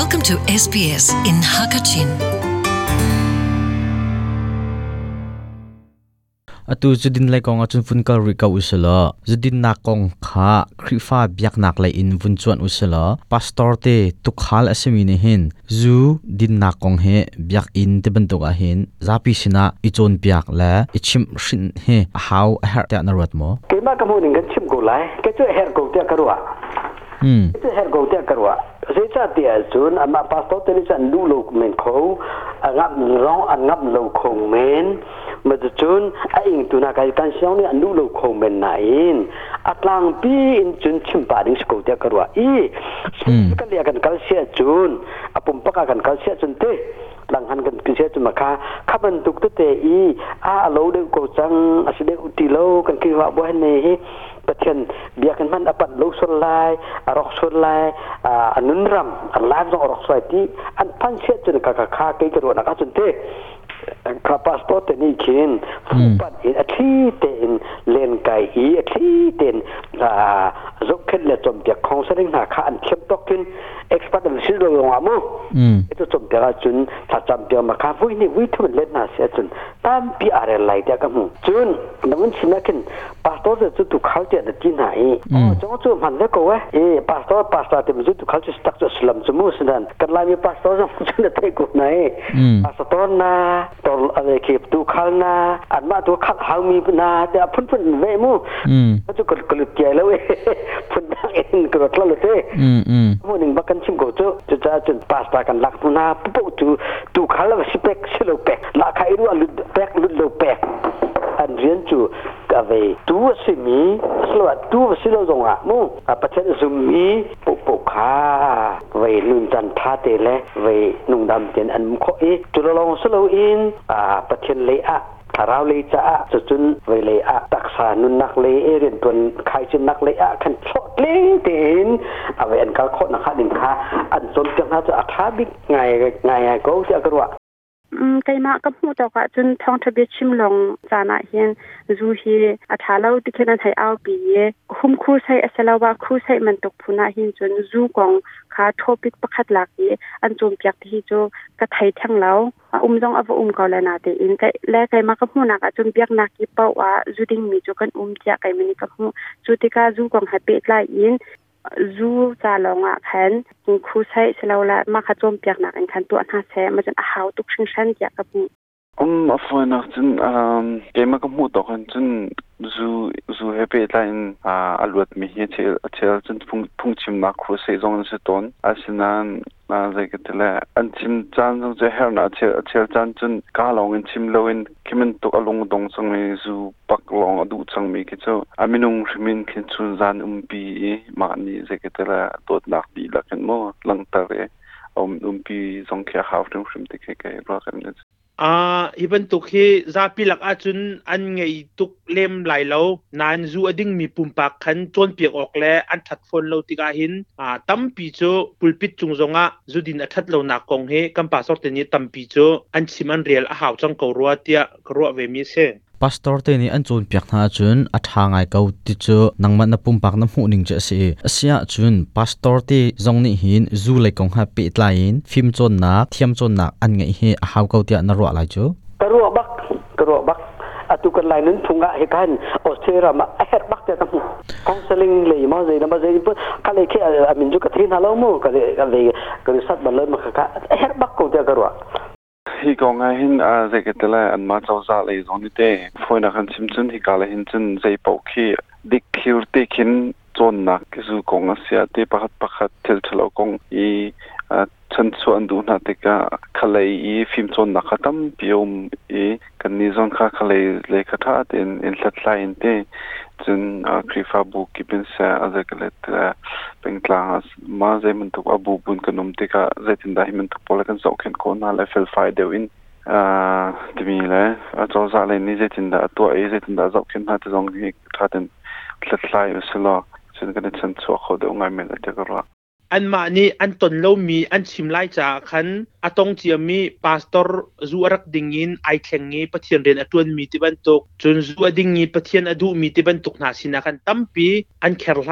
Welcome to SBS in Hakachin. atu judin lai kong achun fun kal ri ka usela na kong kha khrifa biak nak lai in vun chuan usala pastor te tu khal asemi ne hin zu din na kong he biak in te ban toka hin zapi sina ichon biak la ichim shin he how her ta na rat mo ke ma ka mo ning ga chim go lai ke chu her go ta karwa อืมเสียกูเตะกันว่ะเสียชาติอจุนอามาพาสโตเตนีสจะดูโลกเมนเขางับร้องอันงับโลกคงเมนมาจุนไออิงตุนากายการเชียงเนี่ยดูโลกคงเมนนัยน์อัตลังปีอินจุนชิมปาดิสกูเตะกันว่ะอีสิ่งที่เรียกกันเัลเซียจุนอาปุ่มปะกกันเัลเซียจุนเตหลังหันกันกินเสียจุมาค่ะขับมันตุกตัวเตีอีอ้าโลเด็กกูจังอาศัยเด็กอุติโลกันคือว่าบ้านนี่ปัจจุบันเบียกันมันอปัตโลสลายรักสุลายอนุนรัมอันไลฟ์ของอรักสวยที่อันพันเชื่อจนกากาคาเกิดรัวนะก็จนเตกระเป๋าสตอตเนี่ยคิดฟุบันอินอธิเตนเลนไกอีอธิเตนอ่าจุกขึ้นเลยจมเดียกของเสด็จนาคาอันเข้มตอกินเอ็กซ์พาต์ตเลชิลโลงอามูอืมจมเดียกจนถ้าจมเดียกมาคาฟุ้ยนี่วิธีมันเล่นหน่าเสียจนตามปีอะไรไลยเดียกมูจนนั่นชิมกินปั pastor de tu tu khalte de tin hai o chong chu man le ko we e pastor pastor te mu tu khalte stak chu slam chu mu sinan kan la mi pastor chu chu le te ko nai pastor na tor ale ke tu khal na an ma tu khal hau mi na te phun phun ve mu chu kol kol ke le we phun da en ko tla le te mu ning bakan chim ko chu chu cha chu pastor kan lak tu na pu tu tu khal la sipek silo pek la kha iru alu pek lu lo pek อันเรียนจูกะเวตัวสิมีสลวดตัวสิเราจงอ่ะมุ่งอ่ะประเทศสุมีปุบปุขาเวลุนจันทาเตเลเวนุ่งดำเตียนอันมุ่งขอีจุลลงสลวอินอ่าประเทศเลอะถ้าเราเลยจะอ่ะจะจุนเวเลยอะตักสารนุนนักเลี้ยเรียนตัวใครจะนักเลยอ่ะคันชดเลี้ยงเตียนเอาไว้อนกัลโคตรนะคะดิมค่ะอันสมจังน่าจะอาคาบิกไงไงก็จะกระว่าอไกมากับหูตอกะจนทองทะเบียชิมลงจานะเฮียนซูฮีอะทาลอติเคนะไทอาปีเยคุมคูไซอะลาวาคูมันตกพุนเฮียนจนูกองคาปิกปะคัดลกอันจมเปียกที่จกะไททลวอุมจองอวอุมกอลนาเตอินไกแลไกมากับหูนกจเปียกนกปาวาจดิงมีจกันอุมจะไกมนิกูจติกาูกองฮเปลอินจูจาลงอ่ะแผนคุณครูใช้เสร็จแล้วละมาขจมเปียกหนักอันคันตัวหน้าแช่มันจะเอาตุกชิ้นชั้นเกี่ยกับ um afroi nach zun ehm, gamer kom mod doch en zun zu zu hepe et lein a alwet me hier til at til zun punkt punkt mark ho saison se don as sin an na se get til an tim zan zun ze her na til at til zan zun ga long en tim loin kimmen to along dong song me zu bak long a du zang me ket so a min un shimin ken zun zan um bi e ma ni se get til dort nach bi la ken mo lang tare um um bi zon ke haft um shim te ke ke bra ken net uh even to khi za pilak a chun an ngei tuk lem lai lo nan zu ading mi pumpa khan chon piak ok le an that phone lo tika hin a tam pi cho pulpit chung zonga zudin a that lo na kong he kampa sort ni tam pi cho an chiman real a hau chang ko ruatia ko ro ve mi se pastor te ni an chun piak na chun a tha ngai ko ti chu nangman na pum pak na mu ning che si asia chun pastor te zong ni hin zu lai kong ha pe tlain phim chon na thiam chon na an ngai he a hau ko tia na ro lai chu karu bak karu bak atukan lain nun thunga hekan ostera ma aher bak ta tamu counseling le ma zai na ma zai pu kale ke amin ju ka thin halo mu kale kale kale sat balon ma ka aher bak ko ta karwa hi ko nga hin a ze ke tela an ma chau za le zoni te foina khan chim chun hi ka le hin chun zai pau khi dik khir te khin chon na ke su ko nga sia te pakhat pakhat thel thelo kong i chan chu an duhna te ka khalai i phim chon na khatam piom e kan ni zon kha khalai le kha tha ten in lat la in te chen krifa bu ki pen sa aza kalet pengtla ma ze mun tu abu bun kanum te ka ze tin da himen tu pol kan zok ken ko na le fel fai de win a de mi le a zo za le ni ze tin da to e ze tin da zok ken ha te zong ni kha ten lat la yu e selo chen kan ne chen chu kho de ngai men te ka อันมานี่อันตนเรามีอันชิมไล่จากคันอาตงเจียมีปาสตอร์รู้รักดิ้งินไอแข็งงี้ประเทนเรียนอตวนมีติบันตกจนรู้ดิ้งงี้ประเทนอดูมีติบันตกนาสินะกันตั้มปีอันแข็งไร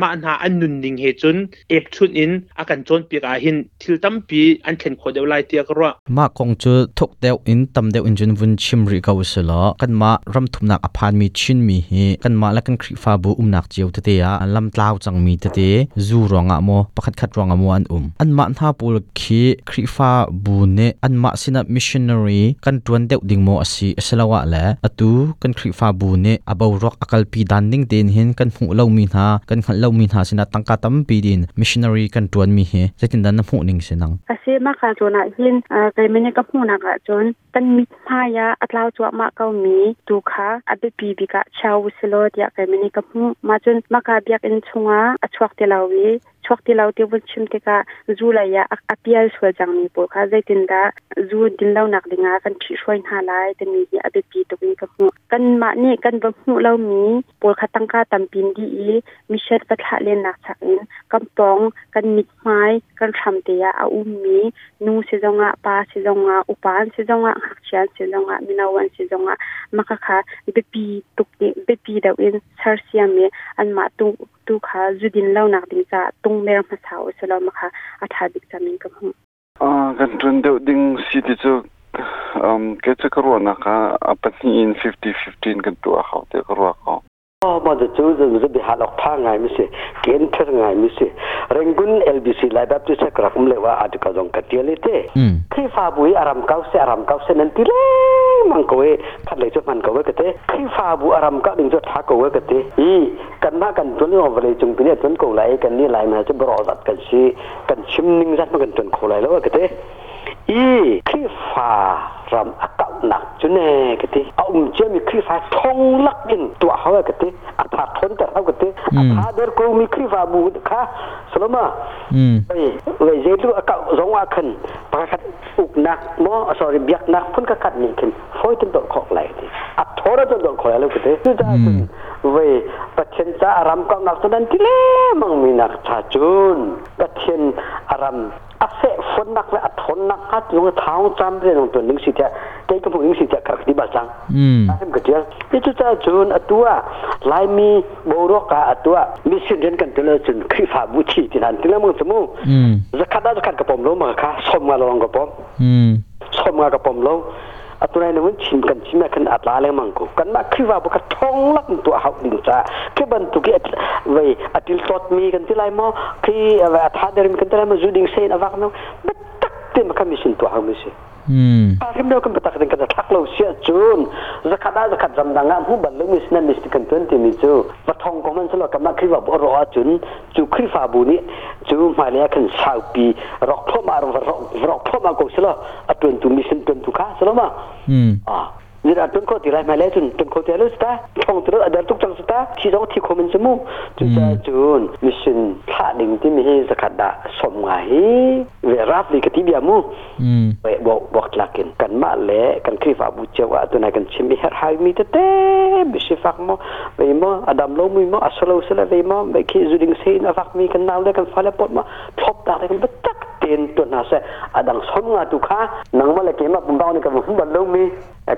มาหนาอันนุนดิ้งเหตุจนเอกชุดอินอากันจนเปีกอาหินทิลตั้มปีอันเข็งขวดเดลไลเตียกรัวมาคงจะทุกเดวอินตั้มเดวอินจนวุนชิมริกาวสละกันมารำทุนักอภานมีชินมีเฮกันมาและกันคริฟาบูอุมนักเจียวเตียลำต้าจังมีเตียจูรองอ่ะโมประคัดคัดรองอ่ะโมอันอุมอันมาท้าปูลคีคริฟา a bune anma sina missionary kan tuan deuh dingmo asi selawa le atu kan khri fa bune abau rok akal pi dan ding den hin kan hmu lo mi na kan khan lo mi na sina tangka tam pi din missionary kan tuan mi he zekin dan na hmu ning senang ase ma ka chona hin kai mene ka hmu na ka chon kan mi ma ya atlaw chu ma ka mi tu kha abe pi bi ka chau selo dia kai mene ka hmu ma chon ma ka biak in chunga achwak te lawi ช่วงที่เราที่ยวชิมที่กะจูเลยาอภิยาสวยจังมีปุ๊กค่ะใจตินดาจูดินเล่าหนักดิงากันช่วยหาลายแต่มีอเบปีตรงนี้กับหูกันมาเนี่ยกันบงหูเรามีปุ๊กค่ะตั้งค่าตั้มปินดีีมิเชตปะทะเลนหนักสักอินกำปองกันมิดไม้กันทำเตียอาอุ้มมีนูเสจงะปาเสจงะอุปานเสจงะหักเชียนเสจงะมินาวันเสจงะมักค่ะเบปีตุกเบปีเดวินซาร์เซียมีอันมาตุ tu kha zudin lo nak ding cha tung mer ma sa o se lo ma kha a tha dik cha min ka hum a kan tun de ding si ti chu um ke cha ka ro na kha a pa ni in 50 15 kan tu a kha te ka ro kha อมาดูจูจูจะไปหาลอกทางไงมิช่เกณฑ์เทงไงมิช่เร่งกุนเอลบีซีไลแบบที่สักระทมเลว่าอาจจะกระองกติเเลต้ที่ฟาบุยอารามเก้าเสอารามเก้าเสนันติเลยมังกเวขัดเลยจุดมันกเวกเต้ที่ฟาบุอารามเก้าดึงจุดทักกเวกเต้อีกันมากันตัวนี้ออกเลยจงปีนี้ตัวนี้กงไล่กันนี่ไล่มาจะบรอดัดกันสิกันชิมนิ่งจัดมากันตัวนี้กงไล่แล้วกเต้อีคริฟารำอักหนักจุเน่กติเอาอุ้มเจมีคริฟาทองลักอินตัวเขากติอัฐาทนแต่เขากติอัฐาเดรกูมีคริฟาบูดค่ะสลมาไปเลยเจตุอักสองอาขึ้นประกัดอุกนักมอสอรเบียกนักพ้นกัดมีขึ้นฟอยตันดอกขอกไหลดิอัทอระตันดอกขอกไหลกติคือจาคุณเวประเทนจะอารมก็นักตอนนั้นที่เล่มังมีนักชาจุนปัะเทนอารมอาเสฟนนักและอัดทนนักอัดยงท้าวจำเรื่องตัวหนึ่งสิเจ้าแกก็พูดนึงสิเจ้าขักที่บ้าจังอืมนั่นก็เจยาที่จุดจ้จนอัตัวไลมีโบรกาอัตัวมิสิ่งเดนกันตัวเลยจนคริฟาบุชีที่นั่นที่นั่นมึงสมุจะขัดได้จะขัดกระผมลงมาค่ะสมมาลองกระผมสมมากระผมลงตุไรนั้นชิมกันชิมกันอัตลาเลมังกูกันมาคิอว่าบุกทองลักตัวหักดินงจ้าคือบรรทุกี้ไว้อติลตอดมีกันที่ไรมอคืออวฮาเดเริมกันที่ไรมอจูดิ้งเซนอวักนั้นตมคมิชินตัวมิชอืมเรื่อกันกันทักเลาเสียจูนจะขัดได้จะขัดจำดังงานผู้บัลลังก์มิสเนมิสติกันตัวนี้มิจูมาทองก็มันสลกับนักขีว่าบรอจนจูขีฟาบุนีจูมาเลียกันชาวปีรอกพ่อมารอกรอกพ่อมากูสลอตัวนี้มิชินตัวนี้ค่ะสลมอือ่นี่อเราต้นค้อตีไรมาแล้วจุนป็นข้อตีแล้สตาท่องตัวอาจารย์ทุกจังสตาที่ต้องที่คอมเมนต์สมุจุดจุนมิชินพระดิ่งที่มีสกัดดะสมไยเวรัฟดีกทีติบยามูไปบอกบอกลักินกันมาเล้กันคือฝาบุเจวะตัวนั้นกันชิมิฮาร์ไฮมีเตเต้บิชิฟักโมเวโมอาดัมโลมีโมอัสโลสเลเวโมเไปคิดจุดิงเซนอาฟักมีกันน่าเลกันฟาเลปอดมาทบตาเลกันเบตัก ten tu na se adang som nga tu kha nang ma le ke ma pum daw ni ka hum bẩn lo mi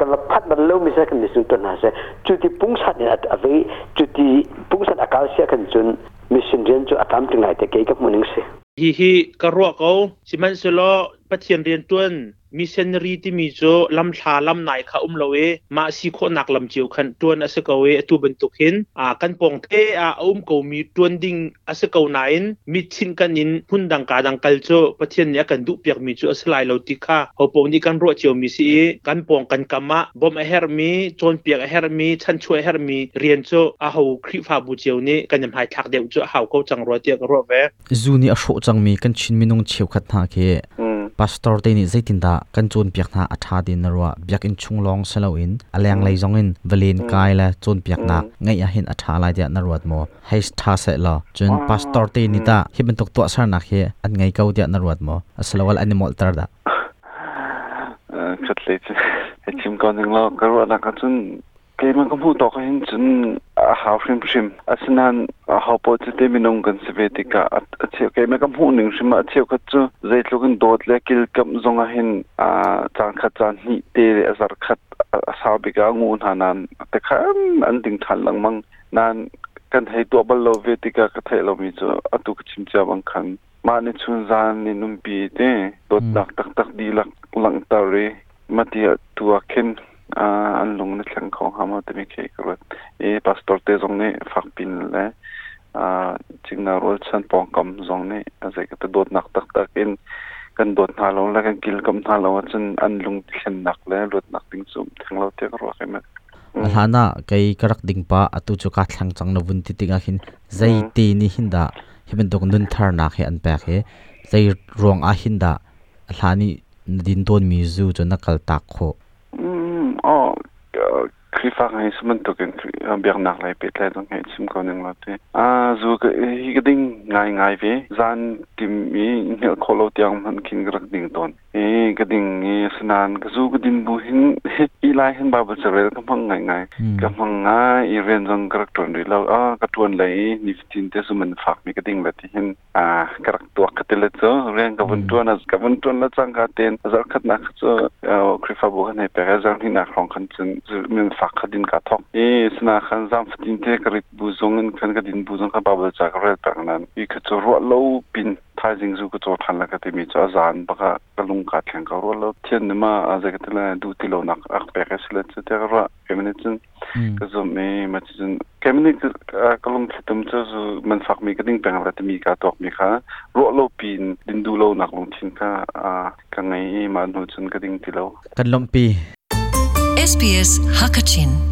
ka la phat ban lo mi se kan sun tu na se chu ti pung ở ni at ave chu ti pung sat sẽ se kan chun mission riêng chu atam ti ngai te ke ka muning sẽ, hi hi ka ro xin siman se lo pathian rian tuan มิเซนรีที่มีโจลำชาลำไหนค่ะอุ้มเราเอมาสิโคหนักลำเจียวขันตัวนนสกเวตัวเป็นตุกหินอ่ากันปองเทอาอุ้มกามีตัวดิ่งอสกวนหนมิชินกันยินพุ่นดังกาดังกัลโจประเทศเนี้ยกันดุเปียกมีโจอสไลเราติค่ะเขาปองนี่กันรัวเจียวมีสีกันปองกันกามะบอมเอเฮอร์มีจนเปียกเฮอร์มีชันช่วยเฮอร์มีเรียนโจอาหูคริฟาบูเจียวนี้กันยำหายทักเดียวโจเขาเขาจังรัวเตียกรัวแวจูนี่อโศจังมีกันชินมินงเชียวขัดนาเค pastor te ni zaitin da kan chun piakna atha din narwa biak in chunglong selo in aleng lai zong in valin kai la chun piakna ngai a hin atha lai dia narwat mo heis tha se la chun pastor te ni ta hiben tok to sar na khe an ngai kau dia narwat mo aslawal animal tar da khatlech chim kon nglo karwa la ka chun ke man ko pu to ka hin chun hafrin shim asinan hapo chite minong kan sebetika achhe ke me kam huning shim achhe kha chu zaitlokin dot le kil kam zonga hin a chang kha chan hi te azar khat sabika ngun hanan te khan anding thal lang mang nan kan hei to bal lo vetika ka thai lo mi chu atuk chim cha bang khan ma ni chun zan ni numpi te dot tak tak tak di lak lang ta re matia tua ken an lung na tlang khong hama te mi khei kawat e pastor te zong ne phak pin le a ching na rol chan pong kam zong ne a zai ka dot nak tak tak in kan dot na lo la kan kil kam na lo chan an lung tlen nak le lot nak ting sum thang lo te ro khe ma hana kai karak ding pa atu chu ka thlang chang na bun ti tinga hin zai ti ni hin da hemen dok nun thar na khe an pa khe zai rong a hin da lani din ton mi zu cho nakal tak kho 그리파가 있으면 또 병나라에 배타던 게 지금 거는 것 같아. 아, 저 이게 딩 나이 나이비 잔 팀이 콜로티앙만 킹그럭 딩돈. e kading e sanan kazu kadin bu hin i lai hin ba ba sare ka mang ngai ngai ka mang nga i ren jong character ri lo a ka tuan lai ni tin te su man phak mi kading la ti hin a karak tu ka te le cho ren ka bun tuan as ka bun tuan la chang ka ten zar khat na cho kri fa bu ne pe ga zar ni na khong khan chen min phak ka din ka thok e sana khan zam tin te ka ri bu zong kan ka din bu zong ka ba ba cha ka re tang nan i ka cho ro lo pin ทายจิงซูก็ตัวทันละก็ติมีจ้าจานปะกกะลุงกัดแข่งกับว่าแล้เทียนนี่มาอาจจะก็ติละดูติโลนักอักเปกสิละจะแต่ว่าแกมันจินก็จะมีมาจินแกมันิ็กะลุงที่ตถ้มจะมันฝากมีก็ดิ่งเป็นอะไรที่มีการตอกมีค่ะรัวโลปีนดินดูเโลนักลงทิ้งค่ะอ่ากังไงมาหนูจินก็ดิ่งติโลกันลมปี SBS Hakachin